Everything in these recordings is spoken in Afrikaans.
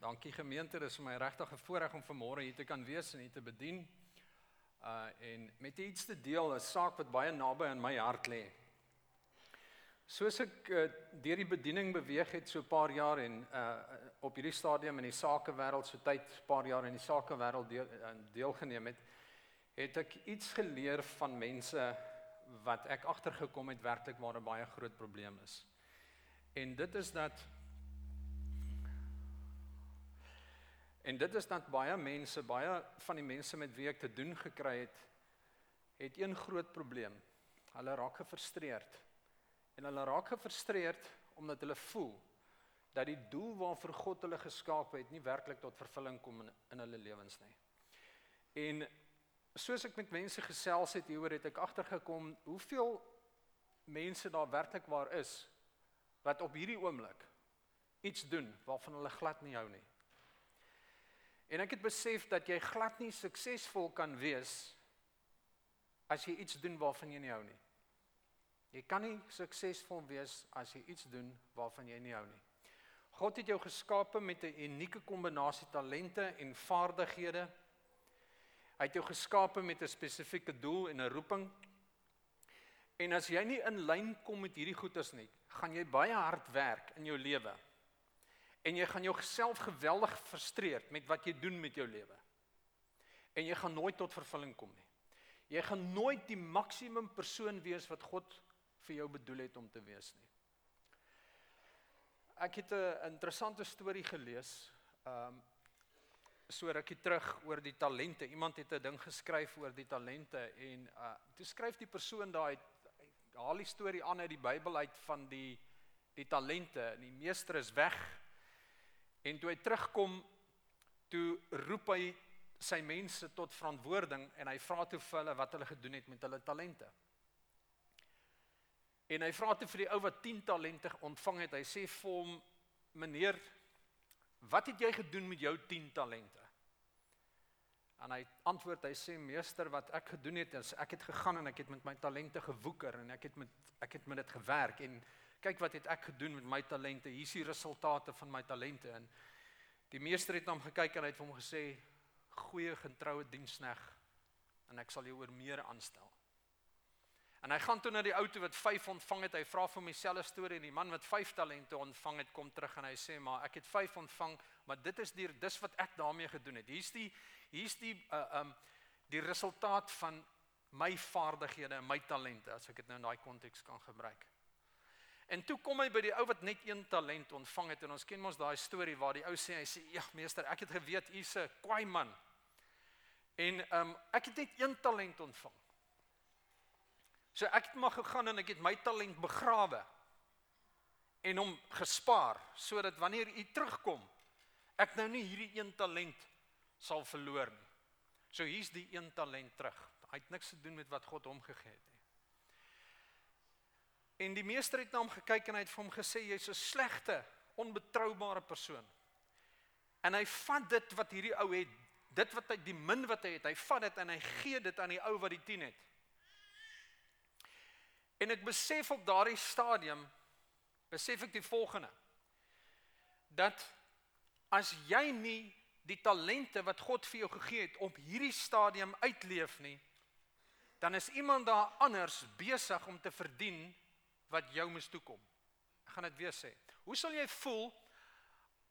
Dankie gemeente, dis vir my regtig 'n voorreg om vanmôre hier te kan wees en hier te bedien. Uh en met iets te deel, 'n saak wat baie naby aan my hart lê. Soos ek uh, deur die bediening beweeg het so 'n paar jaar en uh op hierdie stadium in die sakewêreld so tyd 'n paar jaar in die sakewêreld deel, uh, deelgeneem het, het ek iets geleer van mense wat ek agtergekom het werklik waar 'n baie groot probleem is. En dit is dat En dit is dat baie mense, baie van die mense met wie ek te doen gekry het, het een groot probleem. Hulle raak gefrustreerd. En hulle raak gefrustreerd omdat hulle voel dat die doel waarvoor God hulle geskaap het nie werklik tot vervulling kom in, in hulle lewens nie. En soos ek met mense gesels het hieroor het ek agtergekom hoeveel mense daar werklik waar is wat op hierdie oomblik iets doen waarvan hulle glad nie hou nie. En ek het besef dat jy glad nie suksesvol kan wees as jy iets doen waarvan jy nie hou nie. Jy kan nie suksesvol wees as jy iets doen waarvan jy nie hou nie. God het jou geskape met 'n unieke kombinasie talente en vaardighede. Hy het jou geskape met 'n spesifieke doel en 'n roeping. En as jy nie in lyn kom met hierdie goeders nie, gaan jy baie hard werk in jou lewe en jy gaan jouself geweldig frustreer met wat jy doen met jou lewe. En jy gaan nooit tot vervulling kom nie. Jy gaan nooit die maksimum persoon wees wat God vir jou bedoel het om te wees nie. Ek het 'n interessante storie gelees. Um so rukkie terug oor die talente. Iemand het 'n ding geskryf oor die talente en uh toe skryf die persoon daai haal die storie aan uit die Bybel uit van die die talente. En die meester is weg En toe hy terugkom, toe roep hy sy mense tot verantwoording en hy vra toe vir hulle wat hulle gedoen het met hulle talente. En hy vra toe vir die ou wat 10 talente ontvang het, hy sê vir hom: "Meneer, wat het jy gedoen met jou 10 talente?" En hy antwoord, hy sê: "Meester, wat ek gedoen het is ek het gegaan en ek het met my talente gewoeker en ek het met ek het met dit gewerk en kyk wat het ek gedoen met my talente. Hier is die resultate van my talente en die meester het na hom gekyk en hy het vir hom gesê goeie getroue dienskneg en ek sal jou oor meer aanstel. En hy gaan toe na die ou toe wat 5 ontvang het. Hy vra vir homselfe storie en die man wat 5 talente ontvang het kom terug en hy sê maar ek het 5 ontvang, maar dit is die dis wat ek daarmee gedoen het. Hier's die hier's die uh um die resultaat van my vaardighede en my talente as ek dit nou in daai konteks kan gebruik. En toe kom hy by die ou wat net een talent ontvang het en ons ken mos daai storie waar die ou sê hy sê ja meester ek het geweet u's 'n kwaai man. En ehm um, ek het net een talent ontvang. So ek het maar gegaan en ek het my talent begrawe en hom gespaar sodat wanneer u terugkom ek nou nie hierdie een talent sal verloor nie. So hier's die een talent terug. Hy het niks te doen met wat God hom gegee het. En die meester het na hom gekyk en hy het vir hom gesê jy's 'n slegte, onbetroubare persoon. En hy vat dit wat hierdie ou het, dit wat hy die min wat hy het, hy vat dit en hy gee dit aan die ou wat die 10 het. En ek besef op daardie stadium besef ek die volgende dat as jy nie die talente wat God vir jou gegee het op hierdie stadium uitleef nie dan is iemand daar anders besig om te verdien wat jou moes toe kom. Ek gaan dit weer sê. Hoe sal jy voel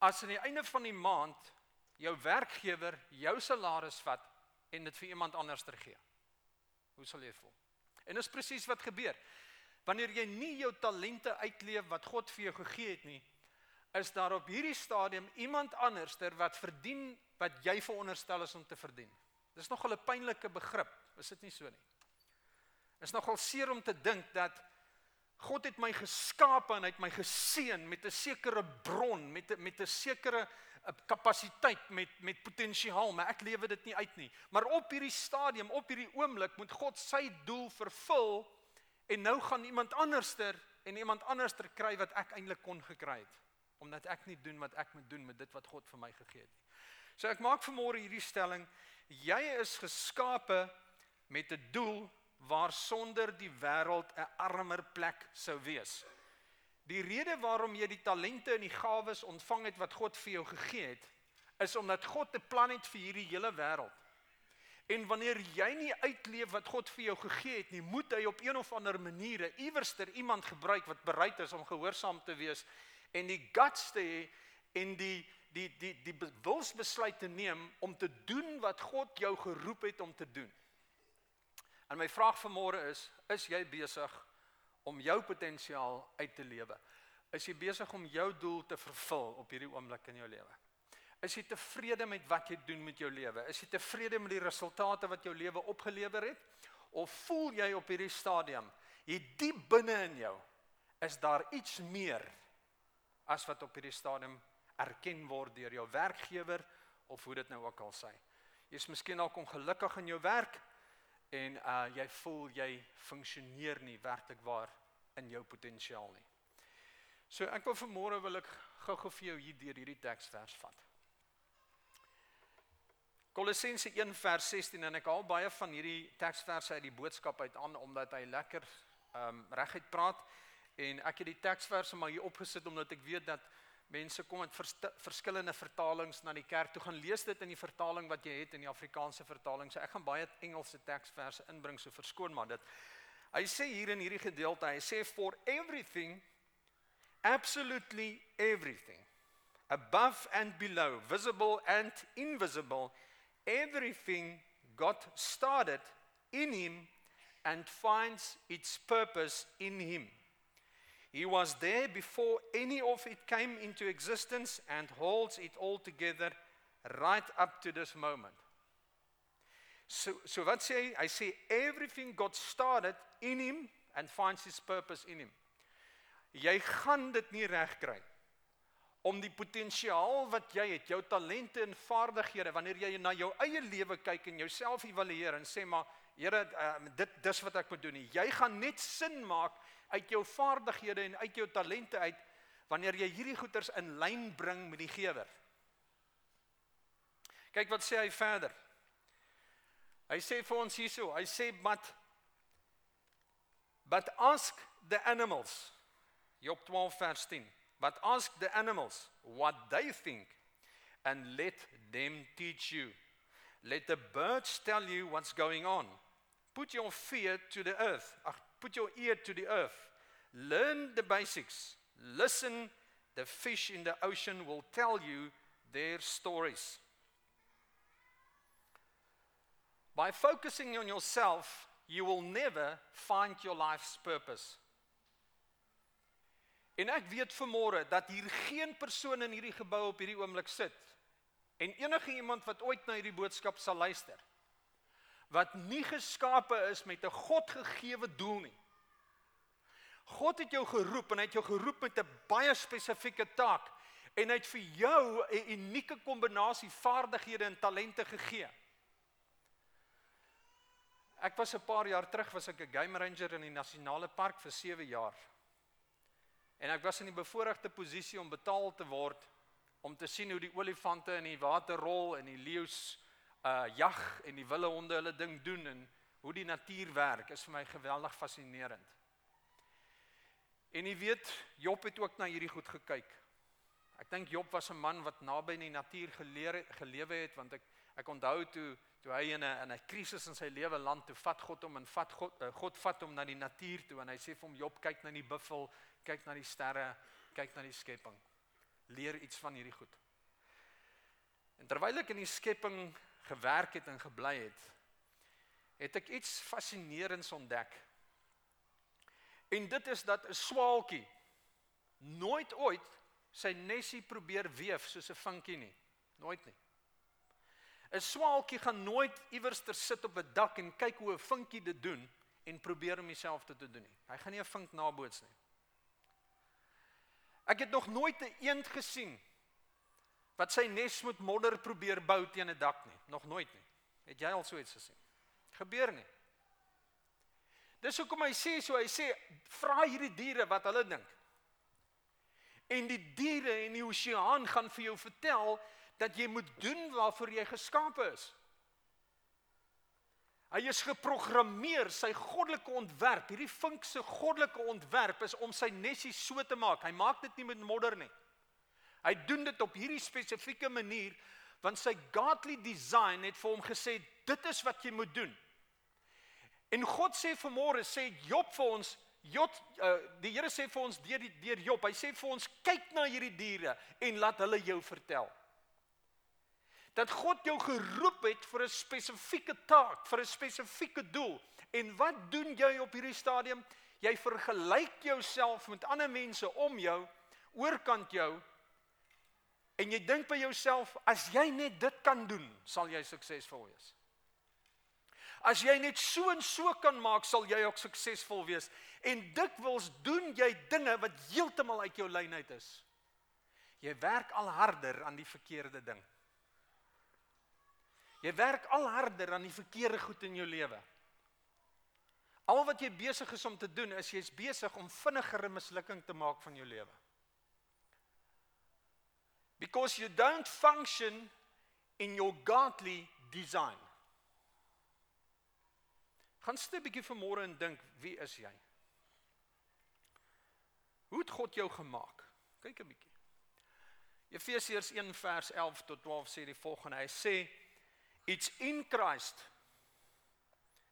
as aan die einde van die maand jou werkgewer jou salaris vat en dit vir iemand anders teruggee? Hoe sal jy voel? En dis presies wat gebeur. Wanneer jy nie jou talente uitleef wat God vir jou gegee het nie, is daar op hierdie stadium iemand anderster wat verdien wat jy veronderstel is om te verdien. Dis nogal 'n pynlike begrip, is dit nie so nie? Is nogal seer om te dink dat God het my geskape en hy het my geseën met 'n sekere bron, met 'n met 'n sekere eh, kapasiteit met met potensiaal, maar ek lewe dit nie uit nie. Maar op hierdie stadium, op hierdie oomblik moet God sy doel vervul en nou gaan iemand anderster en iemand anderster kry wat ek eintlik kon gekry het omdat ek nie doen wat ek moet doen met dit wat God vir my gegee het nie. So ek maak vanmôre hierdie stelling: jy is geskape met 'n doel waar sonder die wêreld 'n armer plek sou wees. Die rede waarom jy die talente en die gawes ontvang het wat God vir jou gegee het, is omdat God 'n plan het vir hierdie hele wêreld. En wanneer jy nie uitleef wat God vir jou gegee het nie, moet hy op een of ander manier iewerster iemand gebruik wat bereid is om gehoorsaam te wees en die guts te hê en die die die die wilsbesluit te neem om te doen wat God jou geroep het om te doen. En my vraag vanmôre is, is jy besig om jou potensiaal uit te lewe? Is jy besig om jou doel te vervul op hierdie oomblik in jou lewe? Is jy tevrede met wat jy doen met jou lewe? Is jy tevrede met die resultate wat jou lewe opgelewer het? Of voel jy op hierdie stadium, hier diep binne in jou, is daar iets meer as wat op hierdie stadium erken word deur jou werkgewer of hoe dit nou ook al sê. Jy's miskien dalk ongelukkig in jou werk en uh jy voel jy funksioneer nie werklik waar in jou potensiaal nie. So ek wil vanmôre wil ek gou-gou vir jou hier deur hierdie teksvers vat. Kolossense 1 vers 16 en ek haal baie van hierdie teksverse uit die boodskap uit aan omdat hy lekker um reguit praat en ek het die teksverse maar hier opgesit omdat ek weet dat mense kom met vers, verskillende vertalings na die kerk toe gaan lees dit in die vertaling wat jy het in die Afrikaanse vertaling. So ek gaan baie Engelse teksverse inbring so verskoon maar dit. Hy sê hier in hierdie gedeelte, hy sê for everything absolutely everything above and below, visible and invisible, everything got started in him and finds its purpose in him. He was there before any of it came into existence and holds it all together right up to this moment. So so wat sê hy? Hy sê everything got started in him and finds its purpose in him. Jy gaan dit nie regkry om die potensiaal wat jy het, jou talente en vaardighede wanneer jy na jou eie lewe kyk en jouself evalueer en sê maar Here uh, dit dis wat ek moet doen nie. Jy gaan net sin maak uit jou vaardighede en uit jou talente uit wanneer jy hierdie goeders in lyn bring met die gewer. Kyk wat sê hy verder. Hy sê vir ons hierso, hy sê but but ask the animals. Job 12 vers 10. But ask the animals what they think and let them teach you. Let the birds tell you what's going on. Put your fear to the earth. Ag put your ear to the earth. Learn the basics. Listen, the fish in the ocean will tell you their stories. By focusing on yourself, you will never find your life's purpose. En ek weet vanmôre dat hier geen persoon in hierdie gebou op hierdie oomblik sit en enige iemand wat ooit na hierdie boodskap sal luister wat nie geskape is met 'n Godgegewe doel nie. God het jou geroep en hy het jou geroep met 'n baie spesifieke taak en hy het vir jou 'n unieke kombinasie vaardighede en talente gegee. Ek was 'n paar jaar terug was ek 'n game ranger in die nasionale park vir 7 jaar. En ek was in die bevoordeelde posisie om betaal te word om te sien hoe die olifante in die water rol en die leeu's uh jag en die wilde honde hulle ding doen en hoe die natuur werk is vir my geweldig fascinerend. En jy weet, Job het ook na hierdie goed gekyk. Ek dink Job was 'n man wat naby aan die natuur geleer gelewe het want ek ek onthou toe toe hy in 'n in 'n krisis in sy lewe land toe vat God hom en vat God uh, God vat hom na die natuur toe en hy sê vir hom Job kyk na die buffel, kyk na die sterre, kyk na die skepping. Leer iets van hierdie goed. En terwyl ek in die skepping gewerk het en gebly het, het ek iets fascinerends ontdek. En dit is dat 'n swaalkie nooit ooit sy nesie probeer weef soos 'n vinkie nie. Nooit nie. 'n Swaalkie gaan nooit iewers ter sit op 'n dak en kyk hoe 'n vinkie dit doen en probeer om homself te doen nie. Hy gaan nie 'n vink naboots nie. Ek het nog nooit 'n eend gesien wat sy nes met modder probeer bou teen 'n dak nie, nog nooit nie. Het jy al so iets gesien? Gebeur nie. Dis hoekom hy sê so, hy sê vra hierdie diere wat hulle dink. En die diere in die oseaan gaan vir jou vertel dat jy moet doen waarvoor jy geskape is. Hy is geprogrammeer, sy goddelike ontwerp, hierdie vink se goddelike ontwerp is om sy nesie so te maak. Hy maak dit nie met modder nie. Hy doen dit op hierdie spesifieke manier want sy godly design het vir hom gesê dit is wat jy moet doen. En God sê vanmôre sê Job vir ons Job uh, die Here sê vir ons deur die deur Job, hy sê vir ons kyk na hierdie diere en laat hulle jou vertel. Dat God jou geroep het vir 'n spesifieke taak, vir 'n spesifieke doel. En wat doen jy op hierdie stadium? Jy vergelyk jouself met ander mense om jou, oorkant jou en jy dink by jouself as jy net dit kan doen, sal jy suksesvol wees. As jy net so en so kan maak, sal jy ook suksesvol wees. En dikwels doen jy dinge wat heeltemal uit jou lyn uit is. Jy werk al harder aan die verkeerde ding. Jy werk al harder aan die verkeerde goed in jou lewe. Al wat jy besig is om te doen, is jy's besig om vinniger 'n mislukking te maak van jou lewe. Because you don't function in your godly design. Gaan sit 'n bietjie vanmôre en dink, wie is jy? Hoe het God jou gemaak? Kyk 'n bietjie. Efesiërs 1 vers 11 tot 12 sê die volgende. Hy sê it's in Christ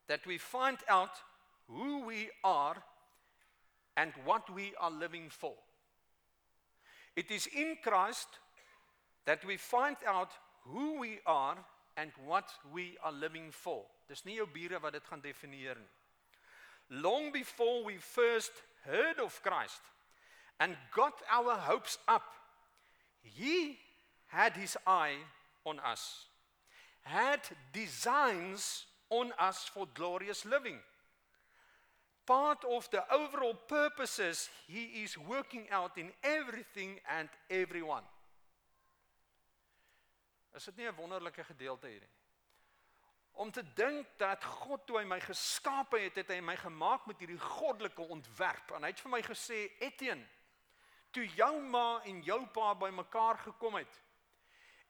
that we find out who we are and what we are living for. It is in Christ that we find out who we are and what we are living for. Dis nie jou bure wat dit gaan definieer nie. Long before we first heard of Christ and got our hopes up, he had his eye on us. Had designs on us for glorious living. Part of the overall purposes he is working out in everything and everyone. Is dit nie 'n wonderlike gedeelte hierdie? om te dink dat God toe hy my geskape het, het hy my gemaak met hierdie goddelike ontwerp. En hy het vir my gesê, Etienne, toe jou ma en jou pa bymekaar gekom het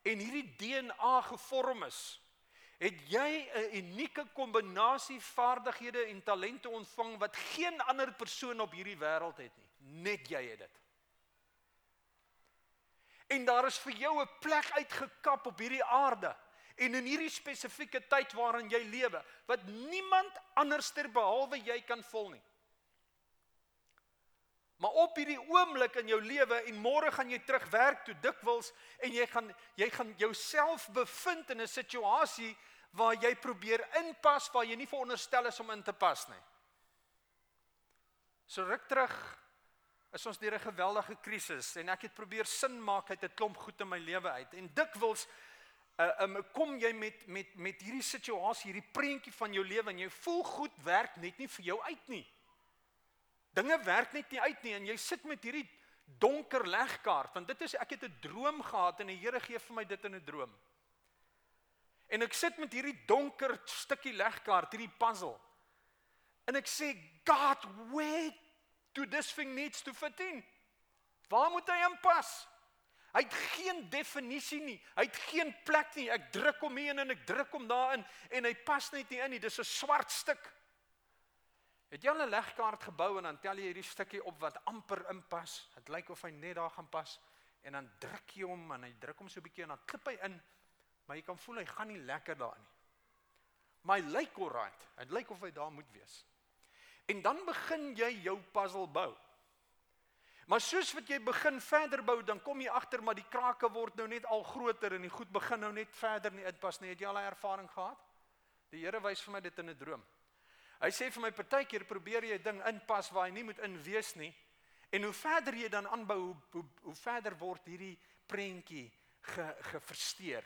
en hierdie DNA gevorm is, het jy 'n unieke kombinasie vaardighede en talente ontvang wat geen ander persoon op hierdie wêreld het nie. Net jy het dit. En daar is vir jou 'n plek uitgekap op hierdie aarde en in hierdie spesifieke tyd waarin jy lewe wat niemand anderster behalwe jy kan vul nie. Maar op hierdie oomblik in jou lewe en môre gaan jy terug werk toe dikwels en jy gaan jy gaan jouself bevind in 'n situasie waar jy probeer inpas waar jy nie veronderstel is om in te pas nie. So ruk terug is ons deur 'n geweldige krisis en ek het probeer sin maak uit 'n klomp goed in my lewe uit en dikwels uh, um, kom jy met met met hierdie situasie, hierdie prentjie van jou lewe en jy voel goed werk net nie vir jou uit nie. Dinge werk net nie uit nie en jy sit met hierdie donker legkaart want dit is ek het 'n droom gehad en die Here gee vir my dit in 'n droom. En ek sit met hierdie donker stukkie legkaart, hierdie puzzle. En ek sê God, where do this thing needs to fit in? Waar moet hy inpas? Hy het geen definisie nie. Hy het geen plek nie. Ek druk hom hier in en ek druk hom daarin en hy pas net nie in nie. Dis 'n swart stuk. Het jy al 'n legkaart gebou en dan tel jy hierdie stukkie op wat amper inpas. Dit lyk of hy net daar gaan pas en dan druk jy hom en hy druk hom so 'n bietjie en dan klip hy in. Maar jy kan voel hy gaan nie lekker daar nie. Hy lyk alright. Dit lyk of hy daar moet wees. En dan begin jy jou puzzle bou. Maar soos wat jy begin verder bou, dan kom jy agter maar die krake word nou net al groter en die goed begin nou net verder nie inpas nie. Het jy al 'n ervaring gehad? Die Here wys vir my dit in 'n droom. Hy sê vir my partykeer probeer jy 'n ding inpas waar hy nie moet in wees nie. En hoe verder jy dan aanbou, hoe, hoe hoe verder word hierdie prentjie ge geversteur.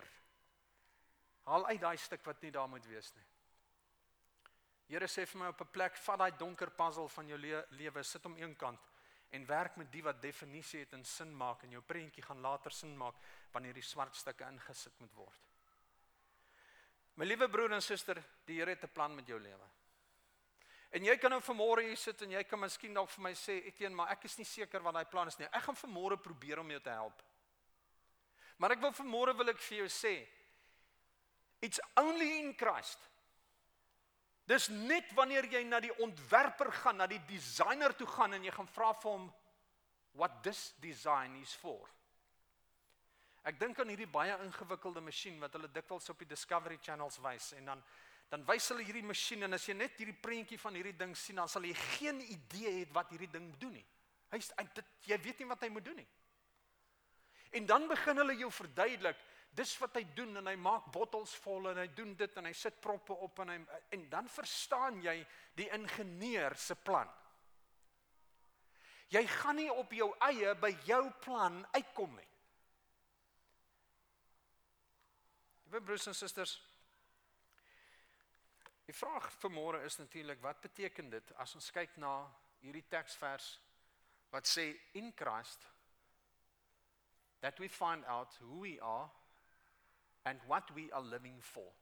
Haal uit daai stuk wat nie daar moet wees nie. Here sê vir my op 'n plek, vat daai donker puzzle van jou le lewe, sit hom eenkant en werk met die wat definisie het en sin maak en jou prentjie gaan later sin maak wanneer die swart stukke ingesit moet word. My liewe broer en suster, die Here het 'n plan met jou lewe. En jy kan nou vanmôre hier sit en jy kan miskien dalk vir my sê, "Etienne, maar ek is nie seker wat daai plan is nie. Ek gaan vanmôre probeer om jou te help." Maar ek wil vanmôre wil ek vir jou sê, it's only in Christ Dis net wanneer jy na die ontwerper gaan, na die designer toe gaan en jy gaan vra vir hom what this design is for. Ek dink aan hierdie baie ingewikkelde masjien wat hulle dikwels op die Discovery Channels wys en dan dan wys hulle hierdie masjien en as jy net hierdie prentjie van hierdie ding sien dan sal jy geen idee hê wat hierdie ding doen nie. Hy's dit jy weet nie wat hy moet doen nie. En dan begin hulle jou verduidelik dis wat hy doen en hy maak bottels vol en hy doen dit en hy sit proppe op en hy en dan verstaan jy die ingenieur se plan. Jy gaan nie op jou eie by jou plan uitkom nie. Liewe broers en susters, die vraag vir môre is natuurlik wat beteken dit as ons kyk na hierdie teksvers wat sê in Christ that we find out who we are and what we are living for.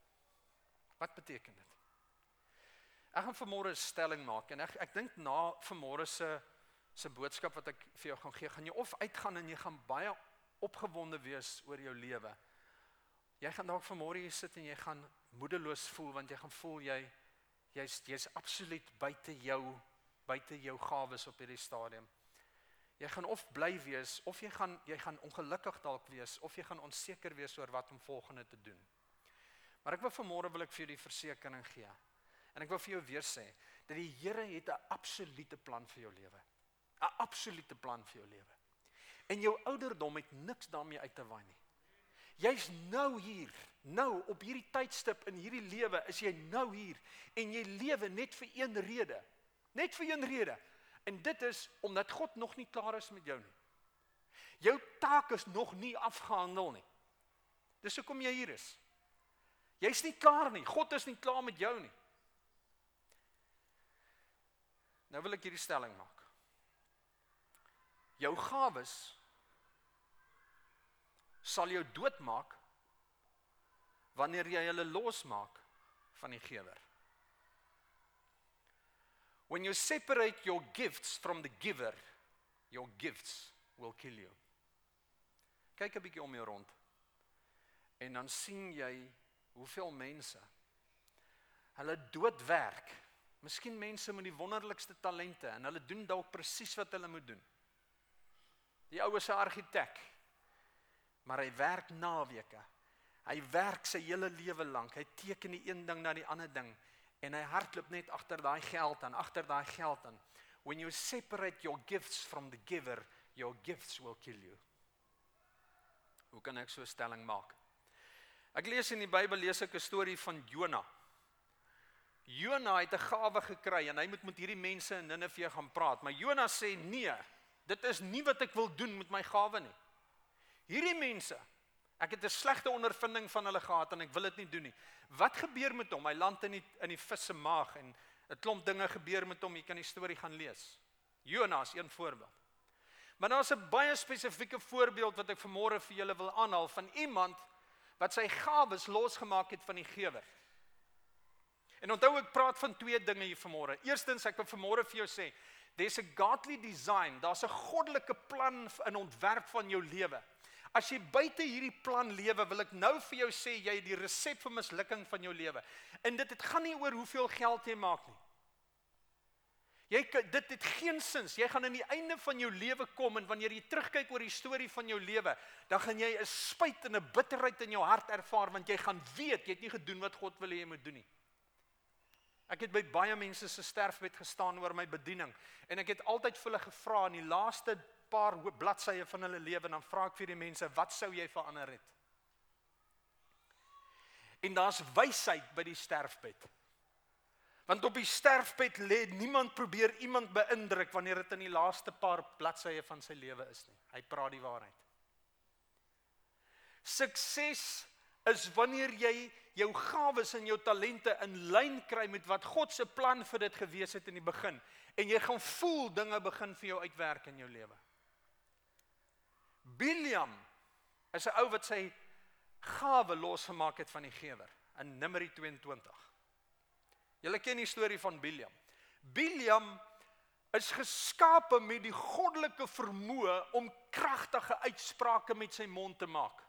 Wat beteken dit? Ek gaan vanmôre 'n stelling maak en ek ek dink na vanmôre se se boodskap wat ek vir jou gaan gee, gaan jy of uitgaan en jy gaan baie opgewonde wees oor jou lewe. Jy gaan dalk vanmôre hier sit en jy gaan moedeloos voel want jy gaan voel jy jy's jy's absoluut buite jou buite jou gawes op hierdie stadium. Jy gaan of bly wees of jy gaan jy gaan ongelukkig dalk wees of jy gaan onseker wees oor wat om volgende te doen. Maar ek wil vanmôre wil ek vir jou die versekering gee. En ek wil vir jou weer sê dat die Here het 'n absolute plan vir jou lewe. 'n Absolute plan vir jou lewe. En jou ouderdom het niks daarmee uit te waai nie. Jy's nou hier, nou op hierdie tydstip in hierdie lewe is jy nou hier en jy lewe net vir een rede. Net vir een rede. En dit is omdat God nog nie klaar is met jou nie. Jou taak is nog nie afgehandel nie. Dis hoekom jy hier is. Jy's nie klaar nie. God is nie klaar met jou nie. Nou wil ek hierdie stelling maak. Jou gawes sal jou doodmaak wanneer jy hulle losmaak van die gewer. When you separate your gifts from the giver, your gifts will kill you. Kyk 'n bietjie om jou rond. En dan sien jy hoeveel mense hulle doodwerk. Miskien mense met die wonderlikste talente en hulle doen dalk presies wat hulle moet doen. Die oues se argitek. Maar hy werk naweke. Hy werk sy hele lewe lank. Hy teken die een ding na die ander ding en hy hardloop net agter daai geld aan, agter daai geld aan. When you separate your gifts from the giver, your gifts will kill you. Hoe kan ek so 'n stelling maak? Ek lees in die Bybel lees ek 'n storie van Jona. Jona het 'n gawe gekry en hy moet met hierdie mense in Ninive gaan praat, maar Jona sê nee, dit is nie wat ek wil doen met my gawe nie. Hierdie mense Ek het 'n slegte ondervinding van hulle gehad en ek wil dit nie doen nie. Wat gebeur met hom? Hy land in die in die vis se maag en 'n klomp dinge gebeur met hom. Jy kan die storie gaan lees. Jonas een voorbeeld. Maar daar's 'n baie spesifieke voorbeeld wat ek vanmôre vir julle wil aanhaal van iemand wat sy gawes losgemaak het van die gewer. En onthou ek praat van twee dinge hier vanmôre. Eerstens ek wil vanmôre vir jou sê, there's a godly design. Daar's 'n goddelike plan in ontwerp van jou lewe. As jy buite hierdie plan lewe, wil ek nou vir jou sê jy het die resep vir mislukking van jou lewe. En dit dit gaan nie oor hoeveel geld jy maak nie. Jy dit het geen sins. Jy gaan aan die einde van jou lewe kom en wanneer jy terugkyk oor die storie van jou lewe, dan gaan jy 'n spyt en 'n bitterheid in jou hart ervaar want jy gaan weet jy het nie gedoen wat God wil hê jy moet doen nie. Ek het by baie mense se sterfbed gestaan oor my bediening en ek het altyd vir hulle gevra in die laaste paar bladsye van hulle lewe en dan vra ek vir die mense, wat sou jy verander het? En daar's wysheid by die sterfbed. Want op die sterfbed lê niemand probeer iemand beïndruk wanneer dit in die laaste paar bladsye van sy lewe is nie. Hy praat die waarheid. Sukses is wanneer jy jou gawes en jou talente in lyn kry met wat God se plan vir dit gewees het in die begin en jy gaan voel dinge begin vir jou uitwerk in jou lewe. Biliam is 'n ou wat sy gawe losgemaak het van die gewer in Numeri 22. Julle ken die storie van Biliam. Biliam is geskape met die goddelike vermoë om kragtige uitsprake met sy mond te maak.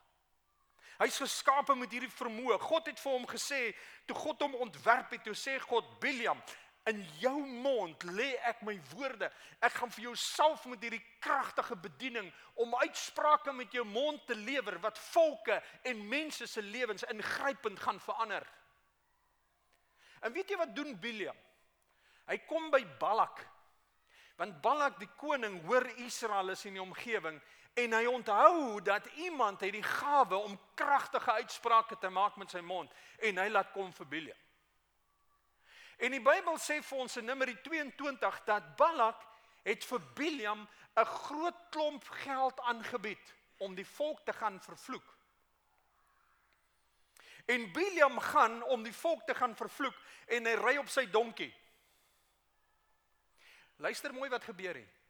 Hy's geskape met hierdie vermoë. God het vir hom gesê, toe God hom ontwerp het, toe sê God, Biliam, In jou mond lê ek my woorde. Ek gaan vir jou salf met hierdie kragtige bediening om uitsprake met jou mond te lewer wat volke en mense se lewens ingrypend gaan verander. En weet jy wat doen Biliam? Hy kom by Balak. Want Balak die koning hoor Israel is in die omgewing en hy onthou dat iemand het die gawe om kragtige uitsprake te maak met sy mond en hy laat kom vir Biliam. En die Bybel sê vir ons in Numeri 22 dat Balak het vir Biliam 'n groot klomp geld aangebied om die volk te gaan vervloek. En Biliam gaan om die volk te gaan vervloek en hy ry op sy donkie. Luister mooi wat gebeur het.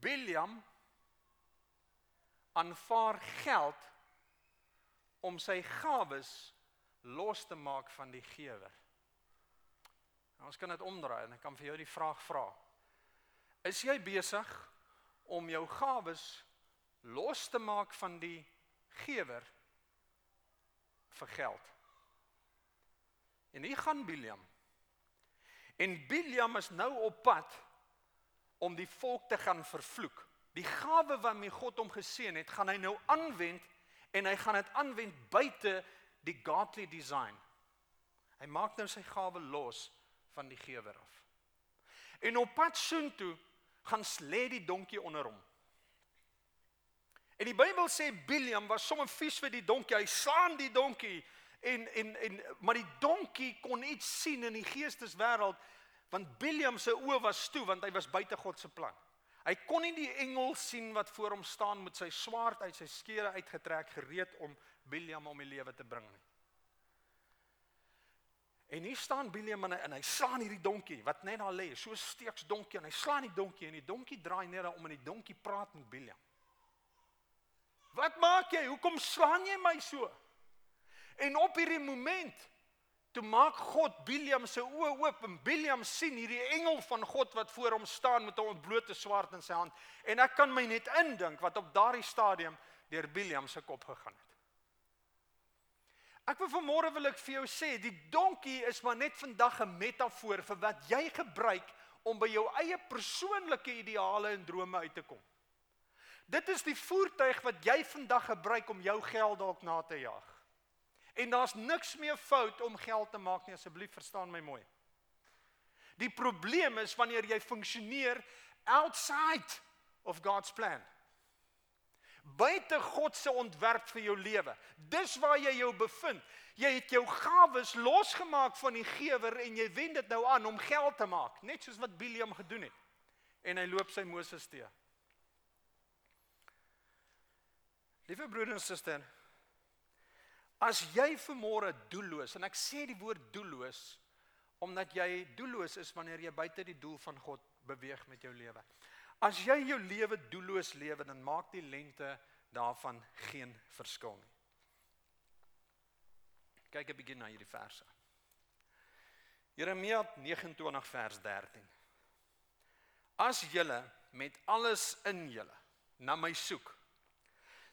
Biliam aanvaar geld om sy gawes los te maak van die gewer. Nou, ons kan dit omdraai en ek kan vir jou die vraag vra. Is jy besig om jou gawes los te maak van die gewer vir geld? En hier gaan Biliam. En Biliam is nou op pad om die volk te gaan vervloek. Die gawe waarmee God hom geseën het, gaan hy nou aanwend en hy gaan dit aanwend buite die godly design. Hy maak nou sy gawe los van die gewer af. En op pad soontoe gaan lê die donkie onder hom. En die Bybel sê Biliam was sommer vies vir die donkie. Hy slaan die donkie en en en maar die donkie kon iets sien in die geesteswêreld want Biliam se oë was toe want hy was buite God se plan. Hy kon nie die engel sien wat voor hom staan met sy swaard uit sy skere uitgetrek gereed om Biliam om die lewe te bring nie. En hier staan Biliam en hy, en hy slaan hierdie donkie wat net daar lê, so steeks donkie en hy slaan die donkie en die donkie draai net om en die donkie praat met Biliam. Wat maak jy? Hoekom slaan jy my so? En op hierdie oomblik toe maak God Biliam se oë oop en Biliam sien hierdie engel van God wat voor hom staan met 'n ontblote swaard in sy hand. En ek kan my net indink wat op daardie stadium deur Biliam se kop gegaan het. Ek wil vanmôre wil ek vir jou sê, die donkie is maar net vandag 'n metafoor vir wat jy gebruik om by jou eie persoonlike ideale en drome uit te kom. Dit is die voertuig wat jy vandag gebruik om jou geld dalk na te jaag. En daar's niks meer fout om geld te maak nie, asseblief verstaan my mooi. Die probleem is wanneer jy funksioneer outside of God's plan buite God se ontwerp vir jou lewe. Dis waar jy jou bevind. Jy het jou gawes losgemaak van die gewer en jy wend dit nou aan om geld te maak, net soos wat Biliam gedoen het. En hy loop sy Moses te. Liewe broer en suster, as jy vermôre doelloos en ek sê die woord doelloos omdat jy doelloos is wanneer jy buite die doel van God beweeg met jou lewe. As jy jou lewe doelloos lewe, dan maak die lengte daarvan geen verskil nie. Kyk 'n bietjie na hierdie verse. Jeremia 29 vers 13. As julle met alles in julle na my soek,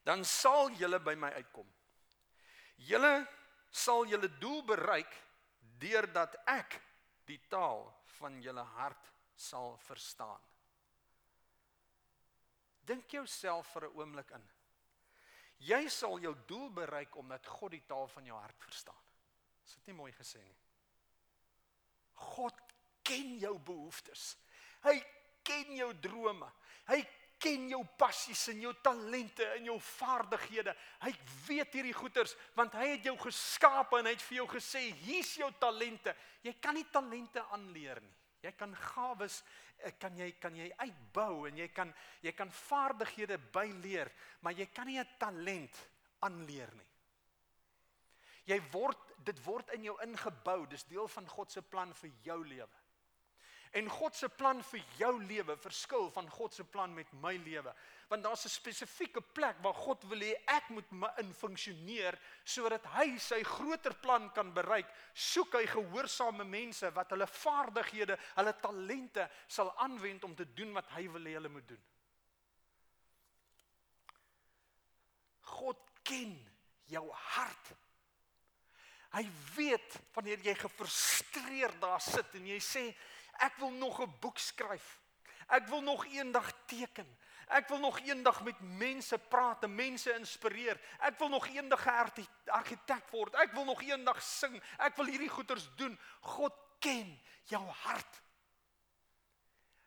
dan sal julle by my uitkom. Julle sal julle doel bereik deurdat ek die taal van julle hart sal verstaan. Dink jouself vir 'n oomblik in. Jy sal jou doel bereik omdat God die taal van jou hart verstaan. Is dit nie mooi gesê nie? God ken jou behoeftes. Hy ken jou drome. Hy ken jou passies en jou talente en jou vaardighede. Hy weet hierdie goeters want hy het jou geskaap en hy het vir jou gesê, "Hier's jou talente. Jy kan nie talente aanleer nie. Jy kan gawes Eh, kan jy kan jy uitbou en jy kan jy kan vaardighede byleer, maar jy kan nie 'n talent aanleer nie. Jy word dit word in jou ingebou, dis deel van God se plan vir jou lewe. En God se plan vir jou lewe verskil van God se plan met my lewe. Want daar's 'n spesifieke plek waar God wil hê ek moet in funksioneer sodat hy sy groter plan kan bereik. Soek hy gehoorsame mense wat hulle vaardighede, hulle talente sal aanwend om te doen wat hy wil hê hulle moet doen. God ken jou hart. Hy weet wanneer jy gefrustreerd daar sit en jy sê Ek wil nog 'n boek skryf. Ek wil nog eendag teken. Ek wil nog eendag met mense praat en mense inspireer. Ek wil nog eendag 'n argitek word. Ek wil nog eendag sing. Ek wil hierdie goeters doen. God ken jou hart.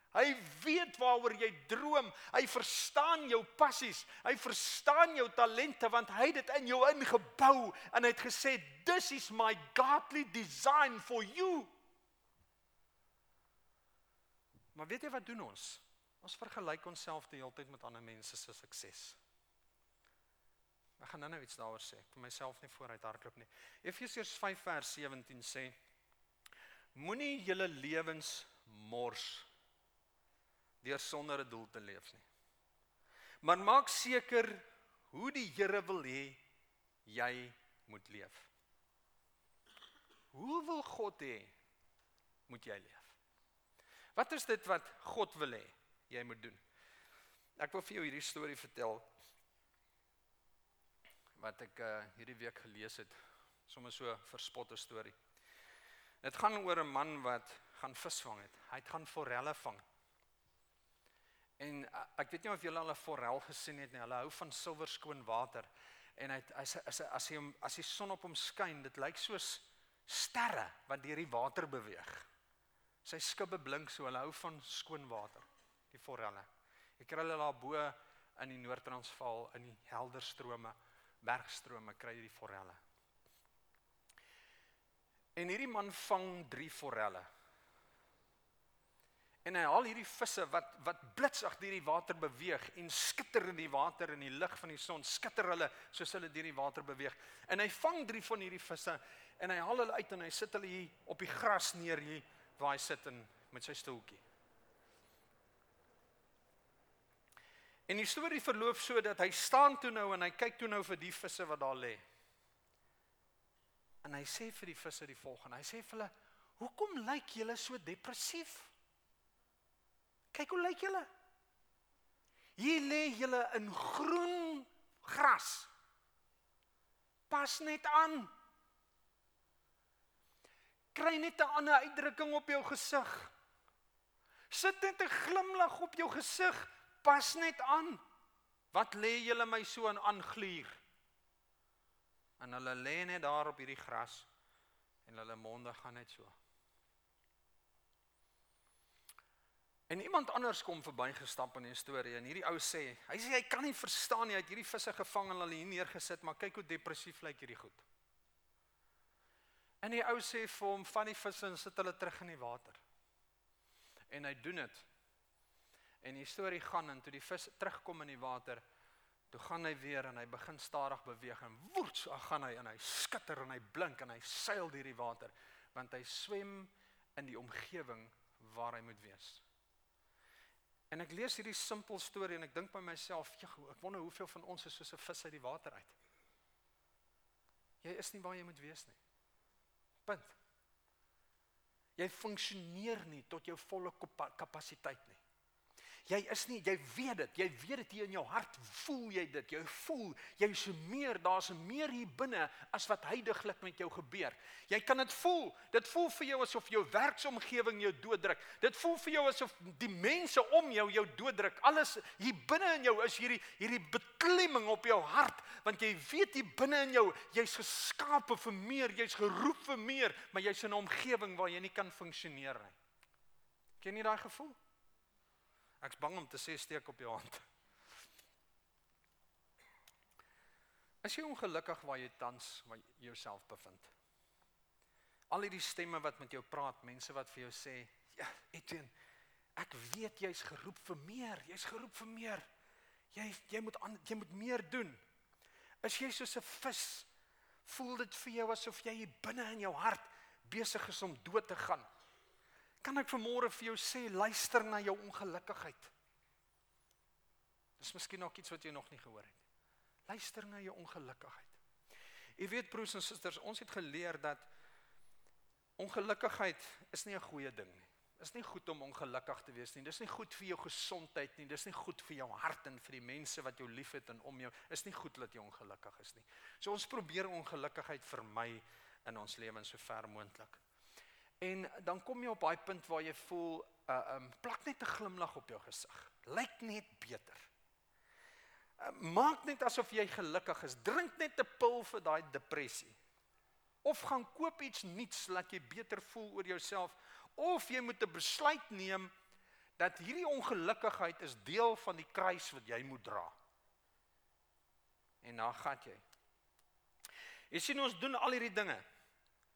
Hy weet waaroor jy droom. Hy verstaan jou passies. Hy verstaan jou talente want hy het dit in jou ingebou en hy het gesê this is my godly design for you. Maar weet jy wat doen ons? Ons vergelyk onsself die hele tyd met ander mense se sukses. Ek gaan nou-nou iets daaroor sê. Ek vir myself nie vooruit hardloop nie. Efesiërs 5 vers 17 sê: Moenie julle lewens mors deur sonder 'n doel te leef nie. Maar maak seker hoe die Here wil hê jy moet leef. Hoe wil God hê moet jy leef? Wat is dit wat God wil hê jy moet doen? Ek wil vir jou hierdie storie vertel wat ek uh, hierdie week gelees het. Sommige so verspotte storie. Dit gaan oor 'n man wat gaan visvang het. Hy het gaan forelle vang. En uh, ek weet nie of julle al 'n forel gesien het nie. Hulle hou van silwer skoon water. En hy as as as hy hom as die son op hom skyn, dit lyk soos sterre wat deur die water beweeg. Sy skubbe blink so. Hulle hou van skoon water, die forelle. Ek kry hulle daar bo in die Noord-Transvaal in die helder strome, bergstrome kry jy die forelle. En hierdie man vang 3 forelle en hy haal hierdie visse wat wat blitsig deur die water beweeg en skitter in die water in die lig van die son skitter hulle soos hulle deur die water beweeg en hy vang drie van hierdie visse en hy haal hulle uit en hy sit hulle hier op die gras neer hier waar hy sit en met sy stoeltjie En die storie verloop so dat hy staan toe nou en hy kyk toe nou vir die visse wat daar lê. En hy sê vir die visse die volgende. Hy sê vir hulle: "Hoekom lyk julle so depressief?" Kyk hoe lyk julle. Hier lê julle in groen gras. Pas net aan. Kry net 'n ander uitdrukking op jou gesig. Sit net 'n glimlag op jou gesig. Pas net aan. Wat lê julle my so aan aangluur? En hulle lê net daar op hierdie gras en hulle monde gaan net so. En iemand anders kom verbygestap in die storie en hierdie ou sê, hy sê hy kan nie verstaan nie, hy het hierdie visse gevang en hulle hier neergesit, maar kyk hoe depressief lyk hierdie goed. En die ou sê vir hom, "Van die visse en sit hulle terug in die water." En hy doen dit. En die storie gaan en toe die vis terugkom in die water, toe gaan hy weer en hy begin stadig beweeg en woets, ag gaan hy en hy skitter en hy blink en hy seil deur die water, want hy swem in die omgewing waar hy moet wees. En ek lees hierdie simpel storie en ek dink by myself, ja, ek wonder hoeveel van ons is soos 'n vis uit die water uit. Jy is nie waar jy moet wees nie. Punt. Jy funksioneer nie tot jou volle kapasiteit nie. Jy is nie, jy weet dit, jy weet dit hier in jou hart, voel jy dit. Jy voel jy's meer, daar's meer hier binne as wat heidaglik met jou gebeur. Jy kan dit voel. Dit voel vir jou asof jou werksomgewing jou dooddruk. Dit voel vir jou asof die mense om jou jou dooddruk. Alles hier binne in jou is hierdie hierdie beklemming op jou hart, want jy weet hier binne in jou, jy's geskape vir meer, jy's geroep vir meer, maar jy's in 'n omgewing waar jy nie kan funksioneer nie. Ken jy daai gevoel? Ek's bang om te sê steek op jou hand. As jy ongelukkig waar jy tans waar jy jouself bevind. Al hierdie stemme wat met jou praat, mense wat vir jou sê, ja, Etienne, ek weet jy's geroep vir meer, jy's geroep vir meer. Jy jy moet aan, jy moet meer doen. Is jy soos 'n vis? Voel dit vir jou asof jy hier binne in jou hart besig is om dood te gaan? Kan ek vanmôre vir jou sê luister na jou ongelukkigheid. Dis miskien nog iets wat jy nog nie gehoor het. Luister na jou ongelukkigheid. Jy weet broers en susters, ons het geleer dat ongelukkigheid is nie 'n goeie ding nie. Is nie goed om ongelukkig te wees nie. Dis nie goed vir jou gesondheid nie. Dis nie goed vir jou hart en vir die mense wat jou liefhet en om jou. Is nie goed dat jy ongelukkig is nie. So ons probeer ongelukkigheid vermy in ons lewens so ver moontlik. En dan kom jy op daai punt waar jy voel uh um plak net 'n glimlag op jou gesig. Lyk net beter. Uh, maak net asof jy gelukkig is. Drink net 'n pil vir daai depressie. Of gaan koop iets nuuts laat jy beter voel oor jouself of jy moet 'n besluit neem dat hierdie ongelukkigheid is deel van die kruis wat jy moet dra. En dan gaan jy. Jy sien ons doen al hierdie dinge.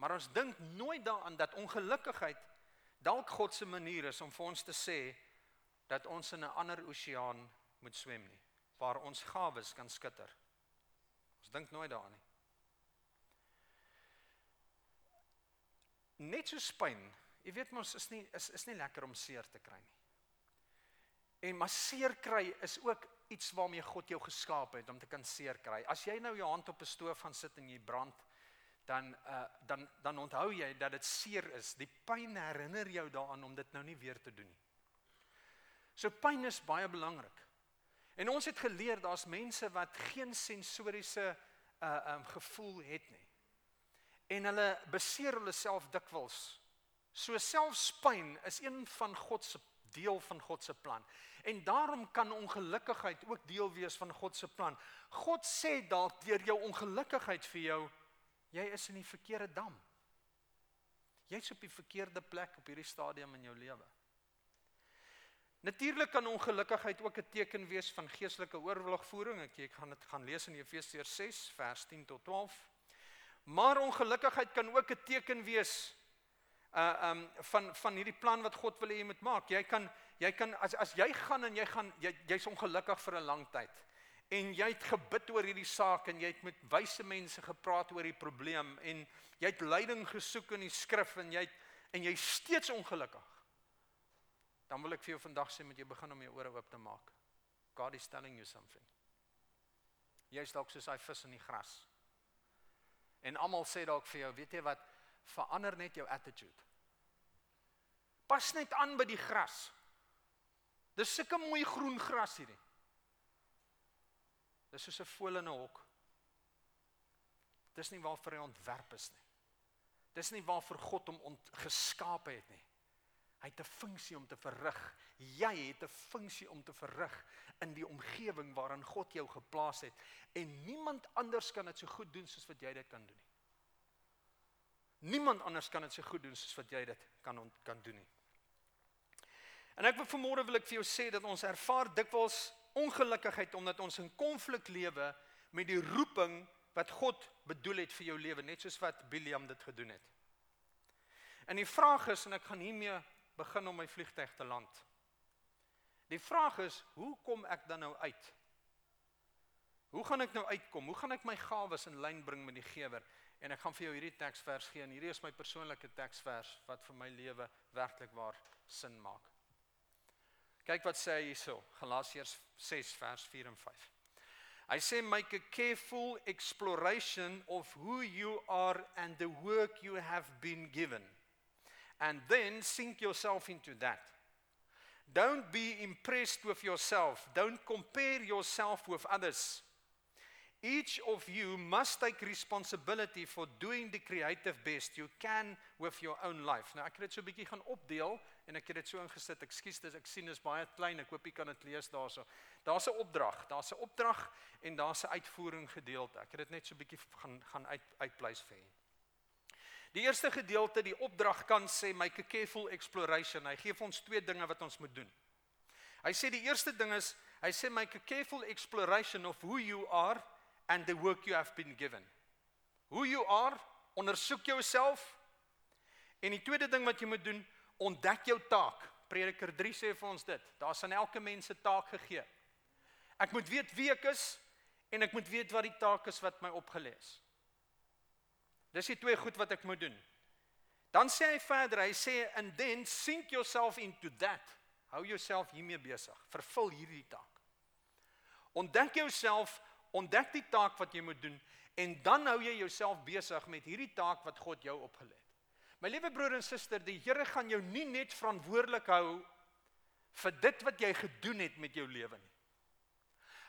Maar ons dink nooit daaraan dat ongelukkigheid dalk God se manier is om vir ons te sê dat ons in 'n ander oseaan moet swem nie waar ons gawes kan skitter. Ons dink nooit daaraan nie. Net so pyn. Jy weet mos is nie is is nie lekker om seer te kry nie. En maar seer kry is ook iets waarmee God jou geskaap het om te kan seer kry. As jy nou jou hand op 'n stoof gaan sit en jy brand, dan uh dan dan onthou jy dat dit seer is. Die pyn herinner jou daaraan om dit nou nie weer te doen nie. So pyn is baie belangrik. En ons het geleer daar's mense wat geen sensoriese uh um gevoel het nie. En hulle beseer hulle self dikwels. So selfs pyn is een van God se deel van God se plan. En daarom kan ongelukkigheid ook deel wees van God se plan. God sê dalk deur jou ongelukkigheid vir jou, jy is in die verkeerde dam. Jy's op die verkeerde plek op hierdie stadium in jou lewe. Natuurlik kan ongelukkigheid ook 'n teken wees van geestelike oorlogvoering. Ek ek gaan dit gaan lees in Efesiërs 6 vers 10 tot 12. Maar ongelukkigheid kan ook 'n teken wees uh um van van hierdie plan wat God wil hê jy moet maak. Jy kan jy kan as as jy gaan en jy gaan jy jy's ongelukkig vir 'n lang tyd. En jy het gebid oor hierdie saak en jy het met wyse mense gepraat oor die probleem en jy het leiding gesoek in die skrif en jy het, en jy's steeds ongelukkig. Dan wil ek vir jou vandag sê met jy begin om jou ore oop te maak. God is telling you something. Jy's dalk soos hy vis in die gras. En almal sê dalk vir jou, weet jy wat, verander net jou attitude. Pas net aan by die gras. Dis sulke mooi groen gras hierdie. Dis soos 'n voël in 'n hok. Dis nie waarvoor hy ontwerp is nie. Dis nie waarvoor God hom geskaap het nie. Hy het 'n funksie om te verrig. Jy het 'n funksie om te verrig in die omgewing waarin God jou geplaas het en niemand anders kan dit so goed doen soos wat jy dit kan doen nie. Niemand anders kan dit so goed doen soos wat jy dit kan kan doen nie. En ek wil vanmôre wil ek vir jou sê dat ons ervaar dikwels ongelukkigheid omdat ons in konflik lewe met die roeping wat God bedoel het vir jou lewe, net soos wat Biliam dit gedoen het. En die vraag is en ek gaan hiermee begin om my vliegtyg te land. Die vraag is, hoe kom ek dan nou uit? Hoe gaan ek nou uitkom? Hoe gaan ek my gawes in lyn bring met die Gewer? En ek gaan vir jou hierdie teksvers gee en hierdie is my persoonlike teksvers wat vir my lewe werklik waar sin maak. Kyk wat sê hy hierso, Galasiërs 6 vers 4 en 5. Hy sê make a careful exploration of who you are and the work you have been given. And then sink yourself into that. Don't be impressed with yourself. Don't compare yourself with others. Each of you must take responsibility for doing the creative best you can with your own life. Nou ek het dit so 'n bietjie gaan opdeel en ek het dit so ingesit. Ekskuus, dis ek sien is baie klein. Ek hoop jy kan dit lees daarso. Daar's 'n opdrag. Daar's 'n opdrag en daar's 'n uitvoering gedeelte. Ek het dit net so bietjie gaan gaan uit uitpleis vir julle. Die eerste gedeelte, die opdrag kan sê make a careful exploration. Hy gee vir ons twee dinge wat ons moet doen. Hy sê die eerste ding is hy sê make a careful exploration of who you are and the work you have been given. Who you are, ondersoek jouself. En die tweede ding wat jy moet doen, ontdek jou taak. Prediker 3 sê vir ons dit. Daar's aan elke mens 'n taak gegee. Ek moet weet wie ek is en ek moet weet wat die taak is wat my opgelê is. Dis die twee goed wat ek moet doen. Dan sê hy verder, hy sê and then sink yourself into that. Hou jouself hiermee besig. Vervul hierdie taak. Ontdek jouself Ontdek die taak wat jy moet doen en dan hou jy jouself besig met hierdie taak wat God jou opgelê het. My liewe broer en suster, die Here gaan jou nie net verantwoordelik hou vir dit wat jy gedoen het met jou lewe nie.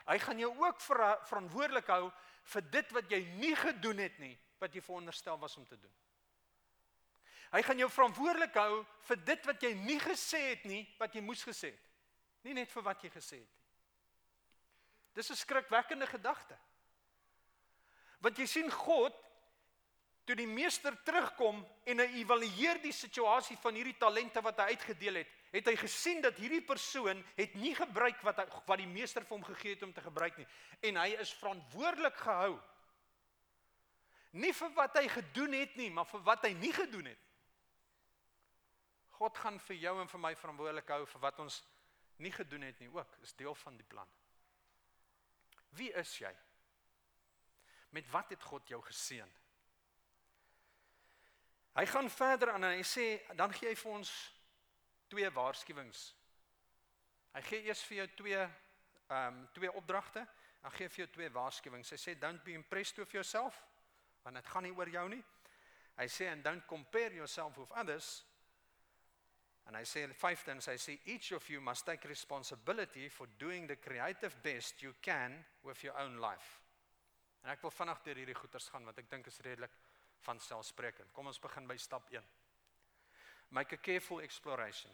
Hy gaan jou ook ver verantwoordelik hou vir dit wat jy nie gedoen het nie wat jy veronderstel was om te doen. Hy gaan jou verantwoordelik hou vir dit wat jy nie gesê het nie, wat jy moes gesê het. Nie net vir wat jy gesê het nie. Dis 'n skrikwekkende gedagte. Want jy sien God toe die meester terugkom en hy evalueer die situasie van hierdie talente wat hy uitgedeel het, het hy gesien dat hierdie persoon het nie gebruik wat hy wat die meester vir hom gegee het om te gebruik nie en hy is verantwoordelik gehou. Nie vir wat hy gedoen het nie, maar vir wat hy nie gedoen het. God gaan vir jou en vir my verantwoordelik hou vir wat ons nie gedoen het nie ook. Is deel van die plan. Wie is jy? Met wat het God jou geseën? Hy gaan verder aan en hy sê dan gee hy vir ons twee waarskuwings. Hy gee eers vir jou twee ehm um, twee opdragte, dan gee hy vir jou twee waarskuwings. Hy sê don't be impressed with yourself want dit gaan nie oor jou nie. Hy sê and don't compare yourself with others. And I say five things I say each of you must take responsibility for doing the creative best you can with your own life. En ek wil vinnig deur hierdie goeters gaan want ek dink is redelik van selfsprekend. Kom ons begin by stap 1. Make a careful exploration.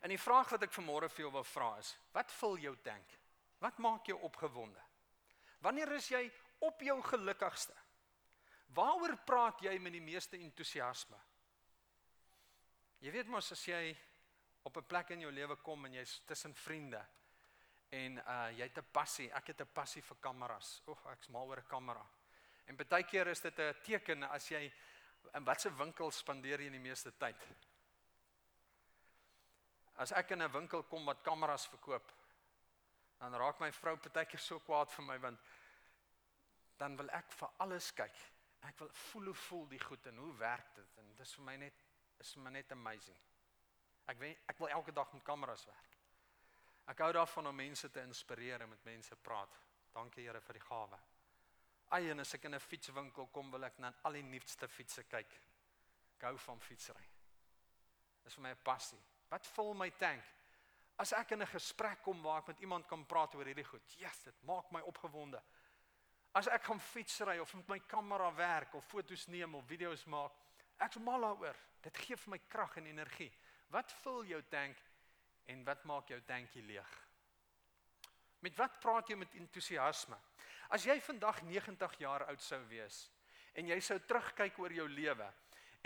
En die vraag wat ek vanmôre vir jou wil vra is, wat vul jou tank? Wat maak jou opgewonde? Wanneer is jy op jou gelukkigste? Waaroor praat jy met die meeste entoesiasme? Jy weet mos as jy op 'n plek in jou lewe kom en jy's tussen vriende en uh jy het 'n passie, ek het 'n passie vir kameras. Oeg, ek's mal oor 'n kamera. En baie keer is dit 'n teken as jy in watter winkel spandeer jy die meeste tyd? As ek in 'n winkel kom wat kameras verkoop, dan raak my vrou baie keer so kwaad vir my want dan wil ek vir alles kyk. Ek wil voel hoe voel die goed en hoe werk dit en dis vir my net is maar net amazing. Ek weet ek wil elke dag met kameras werk. Ek hou daarvan om mense te inspireer en met mense praat. Dankie Here vir die gawe. Ai en as ek in 'n fietswinkel kom, wil ek na al die nuutste fietsse kyk. Ek hou van fietsry. Dis vir my 'n passie. Wat vul my tank? As ek in 'n gesprek kom waar ek met iemand kan praat oor hierdie goed. Yes, dit maak my opgewonde. As ek gaan fietsry of met my kamera werk of foto's neem of video's maak, ek's mal daaroor. Dit gee vir my krag en energie. Wat vul jou tank en wat maak jou tankie leeg? Met wat praat jy met entoesiasme? As jy vandag 90 jaar oud sou wees en jy sou terugkyk oor jou lewe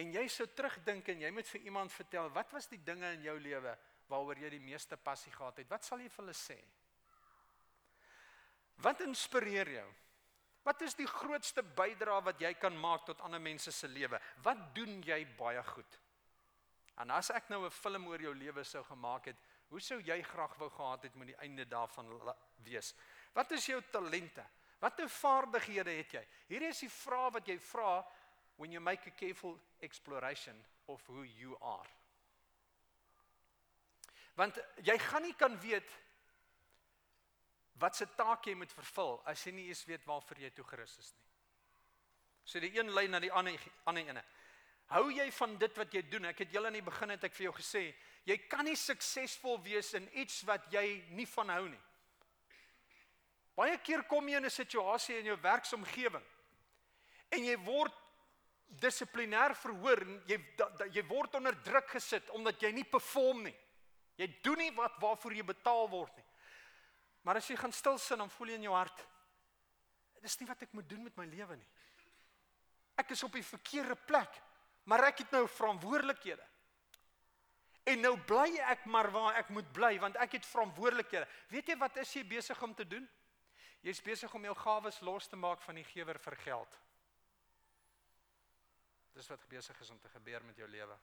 en jy sou terugdink en jy moet vir iemand vertel wat was die dinge in jou lewe waaroor jy die meeste passie gehad het? Wat sal jy vir hulle sê? Wat inspireer jou? Wat is die grootste bydrae wat jy kan maak tot ander mense se lewe? Wat doen jy baie goed? En as ek nou 'n film oor jou lewe sou gemaak het, hoe sou jy graag wou gehad het met die einde daarvan wees? Wat is jou talente? Watter vaardighede het jy? Hier is die vraag wat jy vra when you make a careful exploration of who you are. Want jy gaan nie kan weet wat se taak jy moet vervul as jy nie eens weet waarvoor jy toegerus is nie. So die een lei na die ander ander ene. Hou jy van dit wat jy doen? Ek het julle in die begin het ek vir jou gesê, jy kan nie suksesvol wees in iets wat jy nie van hou nie. Baie keer kom jy in 'n situasie in jou werksomgewing en jy word dissiplinêr verhoor jy da, da, jy word onder druk gesit omdat jy nie perform nie. Jy doen nie wat waarvoor jy betaal word nie. Maar as jy gaan stil sit dan voel jy in jou hart dis nie wat ek moet doen met my lewe nie. Ek is op die verkeerde plek, maar ek het nou verantwoordelikhede. En nou bly ek maar waar ek moet bly want ek het verantwoordelikhede. Weet jy wat is jy besig om te doen? Jy's besig om jou gawes los te maak van die gewer vir geld. Dis wat besig is om te gebeur met jou lewe.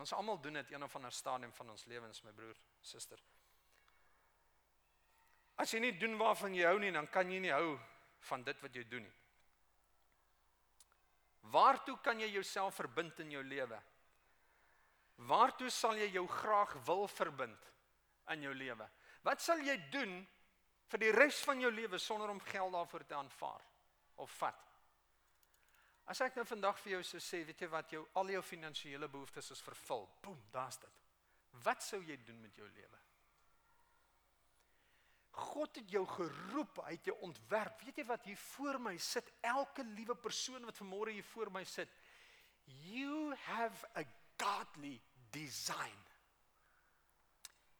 Ons almal doen dit een of ander stadium van ons lewens, my broer, suster. As jy nie doen waarvan jy hou nie, dan kan jy nie hou van dit wat jy doen nie. Waartoe kan jy jouself verbind in jou lewe? Waartoe sal jy jou graag wil verbind in jou lewe? Wat sal jy doen vir die res van jou lewe sonder om geld daarvoor te aanvaar of vat? As ek nou vandag vir jou sou sê, weet jy wat jou al jou finansiële behoeftes is vervul. Boem, daar's dit. Wat sou jy doen met jou lewe? God het jou geroep, hy het jou ontwerp. Weet jy wat hier voor my sit? Elke liewe persoon wat vanmôre hier voor my sit, You have a godly design.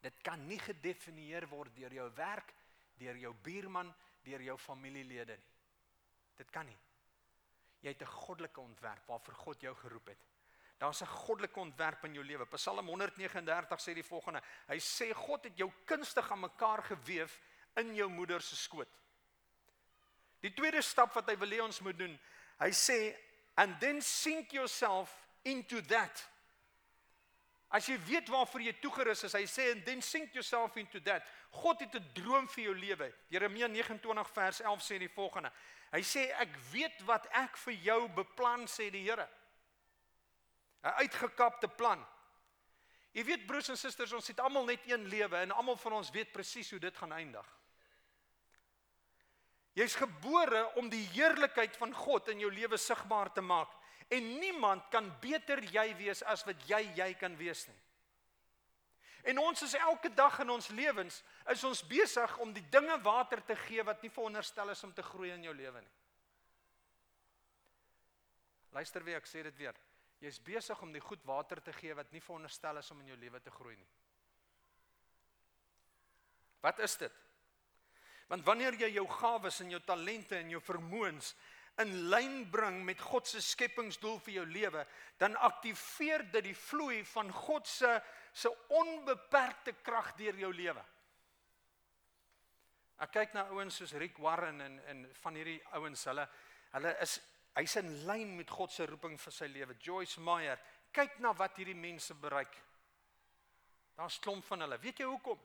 Dit kan nie gedefinieer word deur jou werk, deur jou buurman, deur jou familielede nie. Dit kan nie. Jy het 'n goddelike ontwerp waarvoor God jou geroep het. Daar's 'n goddelike ontwerp in jou lewe. Psalm 139 sê die volgende: Hy sê God het jou kunstig aan mekaar gewewe in jou moeder se skoot. Die tweede stap wat hy wil hê ons moet doen, hy sê and then sink yourself into that. As jy weet waarvoor jy toegerus is, hy sê and then sink yourself into that. God het 'n droom vir jou lewe. Jeremia 29 vers 11 sê die volgende. Hy sê ek weet wat ek vir jou beplan sê die Here. 'n uitgekapte plan. Jy weet broers en susters, ons het almal net een lewe en almal van ons weet presies hoe dit gaan eindig. Jy's gebore om die heerlikheid van God in jou lewe sigbaar te maak en niemand kan beter jy wees as wat jy jy kan wees nie. En ons is elke dag in ons lewens is ons besig om die dinge water te gee wat nie veronderstel is om te groei in jou lewe nie. Luister weer, ek sê dit weer. Jy's besig om die goed water te gee wat nie veronderstel is om in jou lewe te groei nie. Wat is dit? Want wanneer jy jou gawes en jou talente en jou vermoëns in lyn bring met God se skepingsdoel vir jou lewe, dan aktiveer dit die vloei van God se se onbeperkte krag deur jou lewe. Ek kyk na ouens soos Rick Warren en en van hierdie ouens, hulle hulle is hy's in lyn met God se roeping vir sy lewe. Joyce Meyer, kyk na wat hierdie mense bereik. Daar's klomp van hulle. Weet jy hoekom?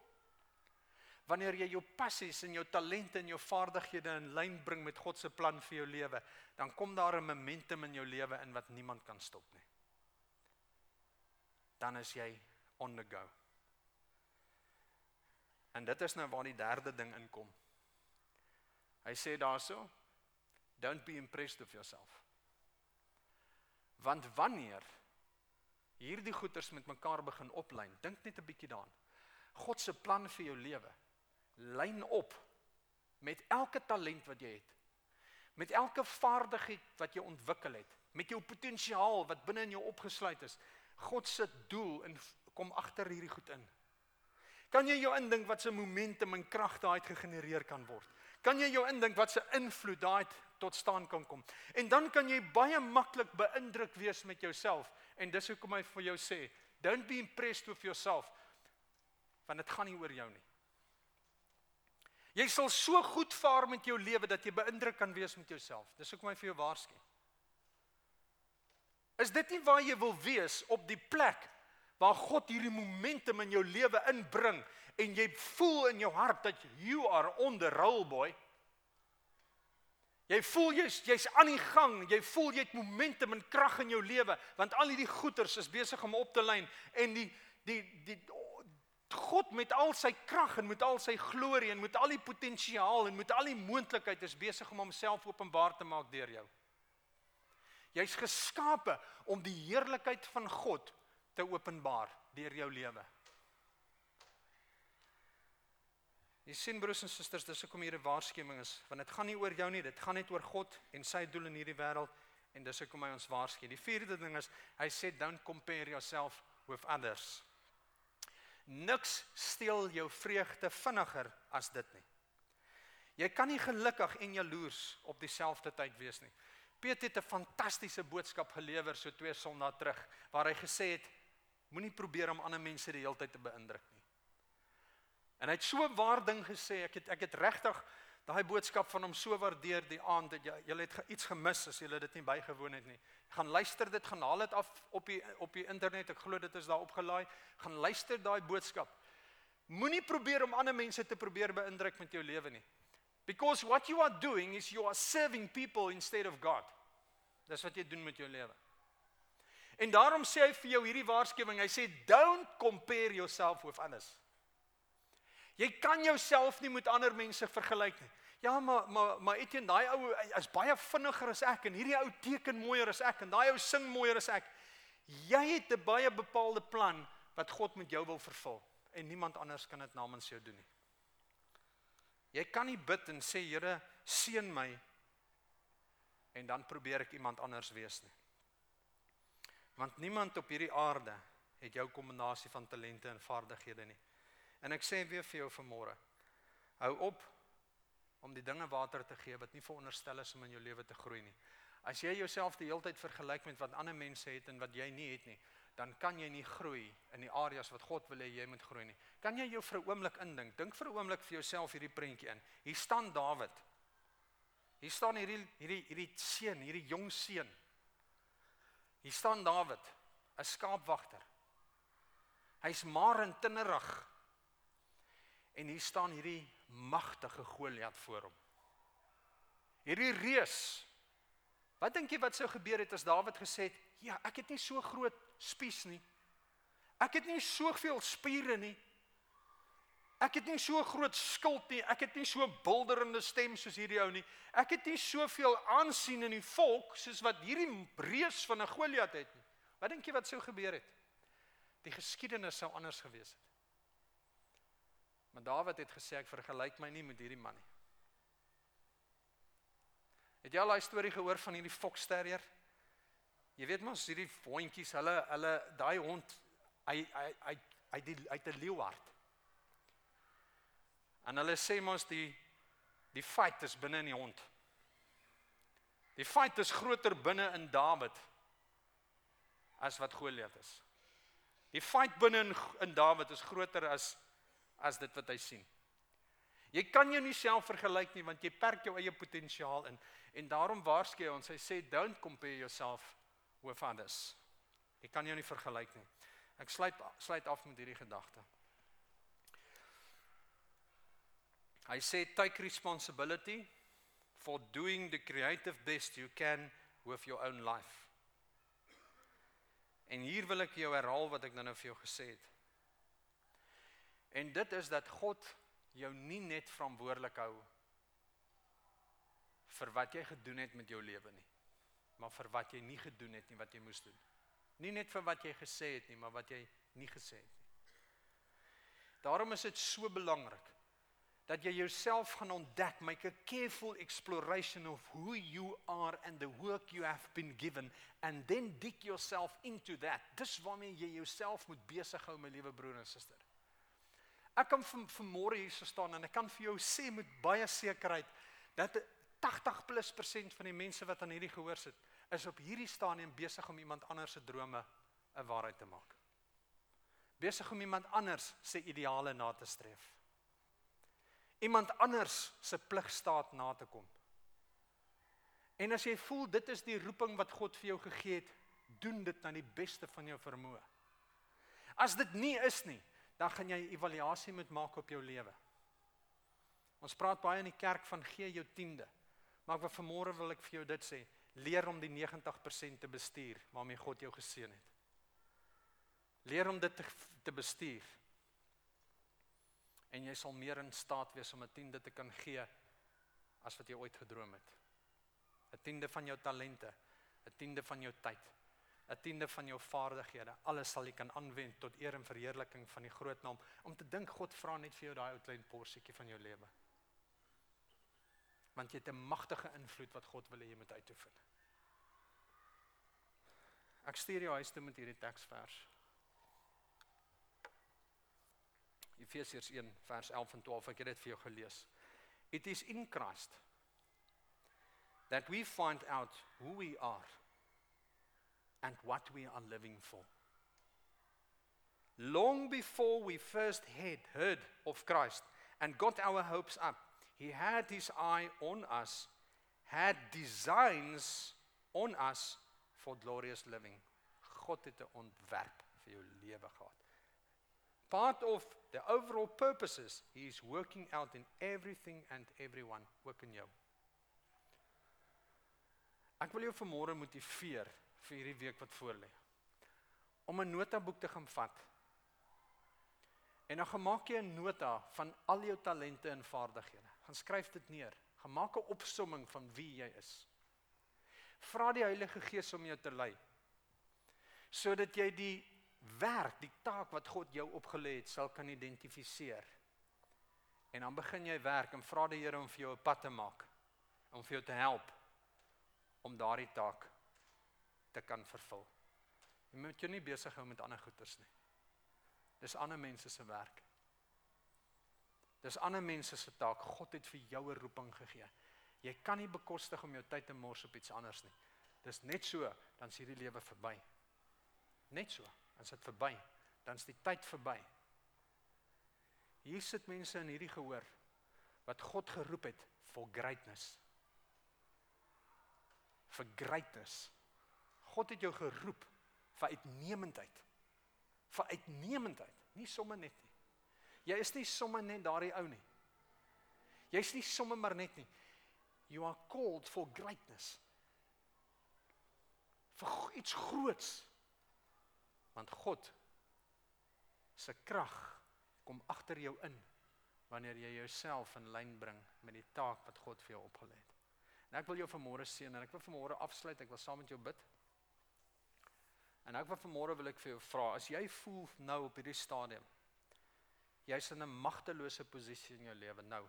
Wanneer jy jou passies en jou talente en jou vaardighede in lyn bring met God se plan vir jou lewe, dan kom daar 'n momentum in jou lewe in wat niemand kan stop nie. Dan is jy on the go. En dit is nou waar die derde ding inkom. Hy sê daarso, don't be impressed with yourself. Want wanneer hierdie goeters met mekaar begin oplyn, dink net 'n bietjie daaraan. God se plan vir jou lewe lyn op met elke talent wat jy het. Met elke vaardigheid wat jy ontwikkel het, met jou potensiaal wat binne in jou opgesluit is. God se doel en kom agter hierdie goed in. Kan jy jou indink wat se momentum en krag daai gegenereer kan word? Kan jy jou indink wat se invloed daai tot staan kan kom. En dan kan jy baie maklik beïndruk wees met jouself en dis hoekom hy vir jou sê, don't be impressed with yourself want dit gaan nie oor jou nie. Jy sal so goed vaar met jou lewe dat jy beïndruk kan wees met jouself. Dis hoekom hy vir jou waarsku. Is dit nie waar jy wil wees op die plek waar God hierdie momentum in jou lewe inbring en jy voel in jou hart dat you are on the roll boy? Jy voel jy's jy's aan die gang, jy voel jy het momentum en krag in jou lewe want al hierdie goeters is besig om op te lyn en die die die God met al sy krag en met al sy glorie en met al die potensiaal en met al die moontlikheid is besig om homself openbaar te maak deur jou. Jy's geskape om die heerlikheid van God te openbaar deur jou lewe. Jy sien broers en susters, dis hoekom hier 'n waarskuwing is, want dit gaan nie oor jou nie, dit gaan net oor God en sy doel in hierdie wêreld en dis hoekom hy ons waarsku. Die vierde ding is, hy sê don't compare yourself with others. Niks steel jou vreugde vinniger as dit nie. Jy kan nie gelukkig en jaloers op dieselfde tyd wees nie. Piet het 'n fantastiese boodskap gelewer so twee Sondae terug waar hy gesê het moenie probeer om ander mense die hele tyd te beïndruk nie. En hy het so 'n waar ding gesê, ek het ek het regtig daai boodskap van hom so waardeer die aand dat jy jy het iets gemis as jy dit nie bygewoon het nie. Gaan luister dit, gaan haal dit af op die op die internet. Ek glo dit is daar opgelaai. Gaan luister daai boodskap. Moenie probeer om ander mense te probeer beïndruk met jou lewe nie. Because what you are doing is you are serving people instead of God. Dis wat jy doen met jou lewe. En daarom sê hy vir jou hierdie waarskuwing. Hy sê don't compare yourself with others. Jy kan jouself nie met ander mense vergelyk nie. Ja, maar maar maar Etienne, daai ou is baie vinniger as ek en hierdie ou teken mooier as ek en daai ou sing mooier as ek. Jy het 'n baie bepaalde plan wat God met jou wil vervul en niemand anders kan dit namens jou doen nie. Jy kan nie bid en sê Here, seën my en dan probeer ek iemand anders wees nie. Want niemand op hierdie aarde het jou kombinasie van talente en vaardighede nie. En ek sê weer vir jou vanmôre. Hou op om die dinge water te gee wat nie veronderstel is om in jou lewe te groei nie. As jy jouself die hele tyd vergelyk met wat ander mense het en wat jy nie het nie, dan kan jy nie groei in die areas wat God wil hê jy moet groei nie. Kan jy jou vir 'n oomblik indink? Dink vir 'n oomblik vir jouself hierdie prentjie in. Hier staan Dawid. Hier staan hierdie hierdie hierdie seun, hierdie jong seun. Hier staan Dawid, 'n skaapwagter. Hy's maar in tinnerig. En hier staan hierdie magtige Goliat voor hom. Hierdie reus. Wat dink jy wat sou gebeur het as Dawid gesê het, "Ja, ek het nie so groot spies nie. Ek het nie soveel spiere nie. Ek het nie so groot skild nie. Ek het nie so bulderende stem soos hierdie ou nie. Ek het nie soveel aansien in die volk soos wat hierdie reus van 'n Goliat het nie. Wat dink jy wat sou gebeur het? Die geskiedenis sou anders gewees het. Maar Dawid het gesê ek vergelyk my nie met hierdie man nie. Het jy al daai storie gehoor van hierdie foksterrier? Jy weet mos hierdie hondjies, hulle hulle daai hond hy hy hy hy die uit 'n leeuhard. En hulle sê mos die die fight is binne in die hond. Die fight is groter binne in Dawid as wat Goliat is. Die fight binne in in Dawid is groter as as dit wat hy sien. Jy kan jou nie self vergelyk nie want jy perk jou eie potensiaal in en daarom waarsku hy ons hy sê don't compare yourself with others. Jy kan jou nie vergelyk nie. Ek sluit sluit af met hierdie gedagte. Hy sê take responsibility for doing the creative best you can with your own life. En hier wil ek jou herhaal wat ek nou nou vir jou gesê het. En dit is dat God jou nie net verantwoordelik hou vir wat jy gedoen het met jou lewe nie maar vir wat jy nie gedoen het nie wat jy moes doen. Nie net vir wat jy gesê het nie, maar wat jy nie gesê het nie. Daarom is dit so belangrik dat jy jouself gaan ontdek, make a careful exploration of who you are and the work you have been given and then dig yourself into that. Dis waarmee jy jouself moet besig hou, my liewe broer en suster. Ek kan vanmôre hier staan en ek kan vir jou sê met baie sekerheid dat 80 plus persent van die mense wat aan hierdie gehoor sit, is op hierdie stadium besig om iemand anders se drome 'n waarheid te maak. Besig om iemand anders se ideale na te streef. Iemand anders se pligstaat na te kom. En as jy voel dit is die roeping wat God vir jou gegee het, doen dit na die beste van jou vermoë. As dit nie is nie, dan gaan jy 'n evaluasie moet maak op jou lewe. Ons praat baie in die kerk van gee jou tiende. Maar ek vanmôre wil ek vir jou dit sê, leer om die 90% te bestuur waarmee God jou geseën het. Leer om dit te, te bestuur. En jy sal meer in staat wees om 'n tiende te kan gee as wat jy ooit gedroom het. 'n Tiende van jou talente, 'n tiende van jou tyd, 'n tiende van jou vaardighede, alles sal jy kan aanwend tot eer en verheerliking van die groot naam om te dink God vra net vir jou daai ou klein porsietjie van jou lewe want jy het 'n magtige invloed wat God wil hê jy moet uitoefen. Ek stuur jou huis toe met hierdie teksvers. Efesiërs 1 vers 11 en 12, ek het dit vir jou gelees. It is in Christ that we find out who we are and what we are living for. Long before we first had heard of Christ and got our hopes up, He had his eye on us, had designs on us for glorious living. God het 'n ontwerp vir jou lewe gehad. Part of the overall purposes he is working out in everything and everyone work in jou. Ek wil jou vanmôre motiveer vir hierdie week wat voorlê. Om 'n notaboek te gaan vat. En dan gemaak jy 'n nota van al jou talente en vaardighede gaan skryf dit neer. Gaan maak 'n opsomming van wie jy is. Vra die Heilige Gees om jou te lei. Sodat jy die werk, die taak wat God jou opgelê het, sal kan identifiseer. En dan begin jy werk en vra die Here om vir jou 'n pad te maak om vir jou te help om daardie taak te kan vervul. Jy moet jou nie besig hou met ander goeders nie. Dis ander mense se werk. Dis ander mense se taak. God het vir jou 'n roeping gegee. Jy kan nie bekostig om jou tyd te mors op iets anders nie. Dis net so, dan is hierdie lewe verby. Net so, is dit verby. Dan is die tyd verby. Hier sit mense in hierdie gehoor wat God geroep het for greatness. For greatness. God het jou geroep vir uitnemendheid. Vir uitnemendheid, nie sommer net nie. Jy is nie sommer net daardie ou nie. Jy's nie sommer maar net nie. You are called for greatness. Vir iets groots. Want God se krag kom agter jou in wanneer jy jouself in lyn bring met die taak wat God vir jou opgelê het. En ek wil jou vanmôre seën en ek wil vanmôre afsluit. Ek wil saam met jou bid. En ek wil vanmôre wil ek vir jou vra, as jy voel nou op hierdie stadium jy's in 'n magtelose posisie in jou lewe nou.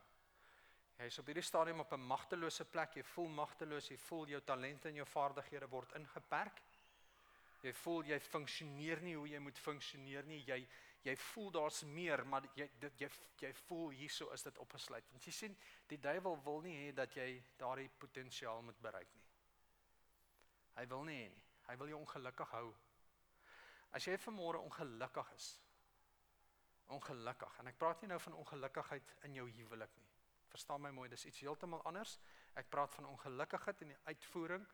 Jy's op hierdie stadium op 'n magtelose plek. Jy voel magteloos. Jy voel jou talente en jou vaardighede word ingeperk. Jy voel jy funksioneer nie hoe jy moet funksioneer nie. Jy jy voel daar's meer, maar jy dit jy jy voel hierso is dit opgesluit. Want jy sien, die duiwel wil nie hê dat jy daardie potensiaal moet bereik nie. Hy wil nie hê nie. Hy wil jou ongelukkig hou. As jy vanmôre ongelukkig is, ongelukkig. En ek praat nie nou van ongelukkigheid in jou huwelik nie. Verstaan my mooi, dis iets heeltemal anders. Ek praat van ongelukkigheid in die uitvoering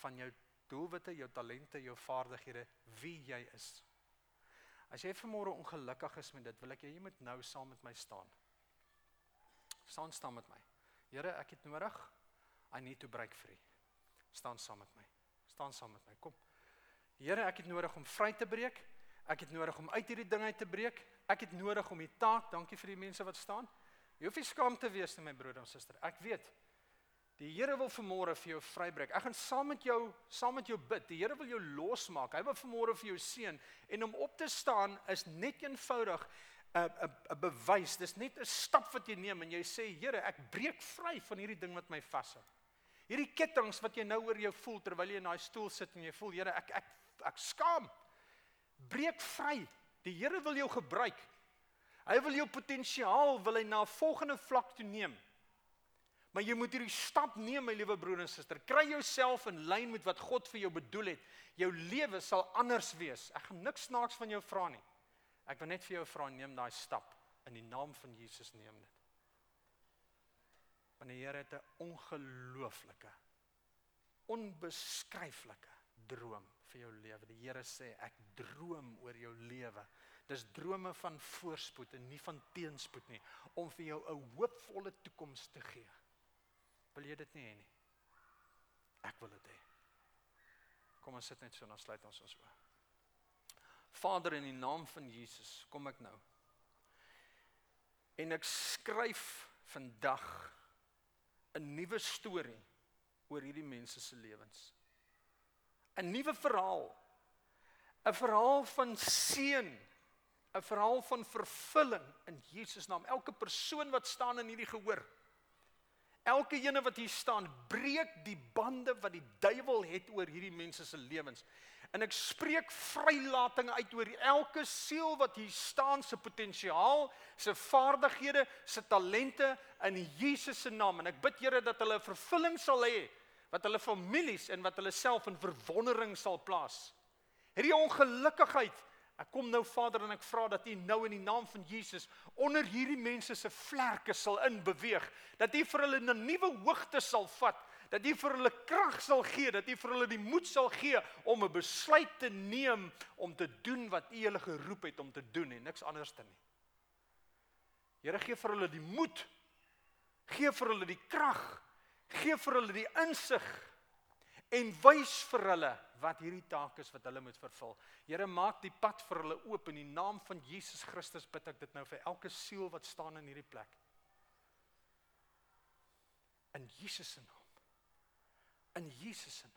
van jou doelwitte, jou talente, jou vaardighede, wie jy is. As jy vanmôre ongelukkig is met dit, wil ek jy moet nou saam met my staan. Staan staan met my. Here, ek het nodig. I need to break free. Staan saam met my. Staan saam met my. Kom. Here, ek het nodig om vry te breek. Ek het nodig om uit hierdie ding uit te breek. Ek het nodig om die taak, dankie vir die mense wat staan. Jy hoef nie skaam te wees nie my broer en suster. Ek weet die Here wil vanmôre vir jou vrybreek. Ek gaan saam met jou saam met jou bid. Die Here wil jou losmaak. Hy wil vanmôre vir jou seën en om op te staan is net eenvoudig 'n 'n 'n bewys. Dis net 'n stap wat jy neem en jy sê Here, ek breek vry van hierdie ding wat my vashou. Hierdie kettinge wat jy nou oor jou voel terwyl jy in daai stoel sit en jy voel Here, ek ek ek skaam. Breek vry. Die Here wil jou gebruik. Hy wil jou potensiaal wil hy na 'n volgende vlak toe neem. Maar jy moet hierdie stap neem, my liewe broer en suster. Kry jouself in lyn met wat God vir jou bedoel het. Jou lewe sal anders wees. Ek gaan niks snaaks van jou vra nie. Ek wil net vir jou vra neem daai stap in die naam van Jesus neem dit. Want die Here het 'n ongelooflike onbeskryflike droom vir jou lewe. Die Here sê ek droom oor jou lewe. Dis drome van voorspoed en nie van teenspoed nie om vir jou 'n hoopvolle toekoms te gee. Wil jy dit nie hê nie? Ek wil dit hê. Kom ons sit net so en dan sluit ons ons oë. Vader in die naam van Jesus, kom ek nou. En ek skryf vandag 'n nuwe storie oor hierdie mense se lewens. 'n nuwe verhaal. 'n Verhaal van seën, 'n verhaal van vervulling in Jesus naam. Elke persoon wat staan in hierdie gehoor. Elke ene wat hier staan, breek die bande wat die duiwel het oor hierdie mense se lewens. En ek spreek vrylating uit oor elke siel wat hier staan se potensiaal, se vaardighede, se talente in Jesus se naam. En ek bid Here dat hulle vervulling sal hê wat hulle families en wat hulle self in verwondering sal plaas. Hierdie ongelukkigheid. Ek kom nou Vader en ek vra dat U nou in die naam van Jesus onder hierdie mense se vlerke sal inbeweeg, dat U vir hulle 'n nuwe hoogte sal vat, dat U vir hulle krag sal gee, dat U vir hulle die moed sal gee om 'n besluit te neem om te doen wat U hulle geroep het om te doen en niks anders te nie. Here gee vir hulle die moed. Gee vir hulle die krag Gee vir hulle die insig en wys vir hulle wat hierdie taak is wat hulle moet vervul. Here maak die pad vir hulle oop in die naam van Jesus Christus bid ek dit nou vir elke siel wat staan in hierdie plek. In Jesus se naam. In Jesus se naam.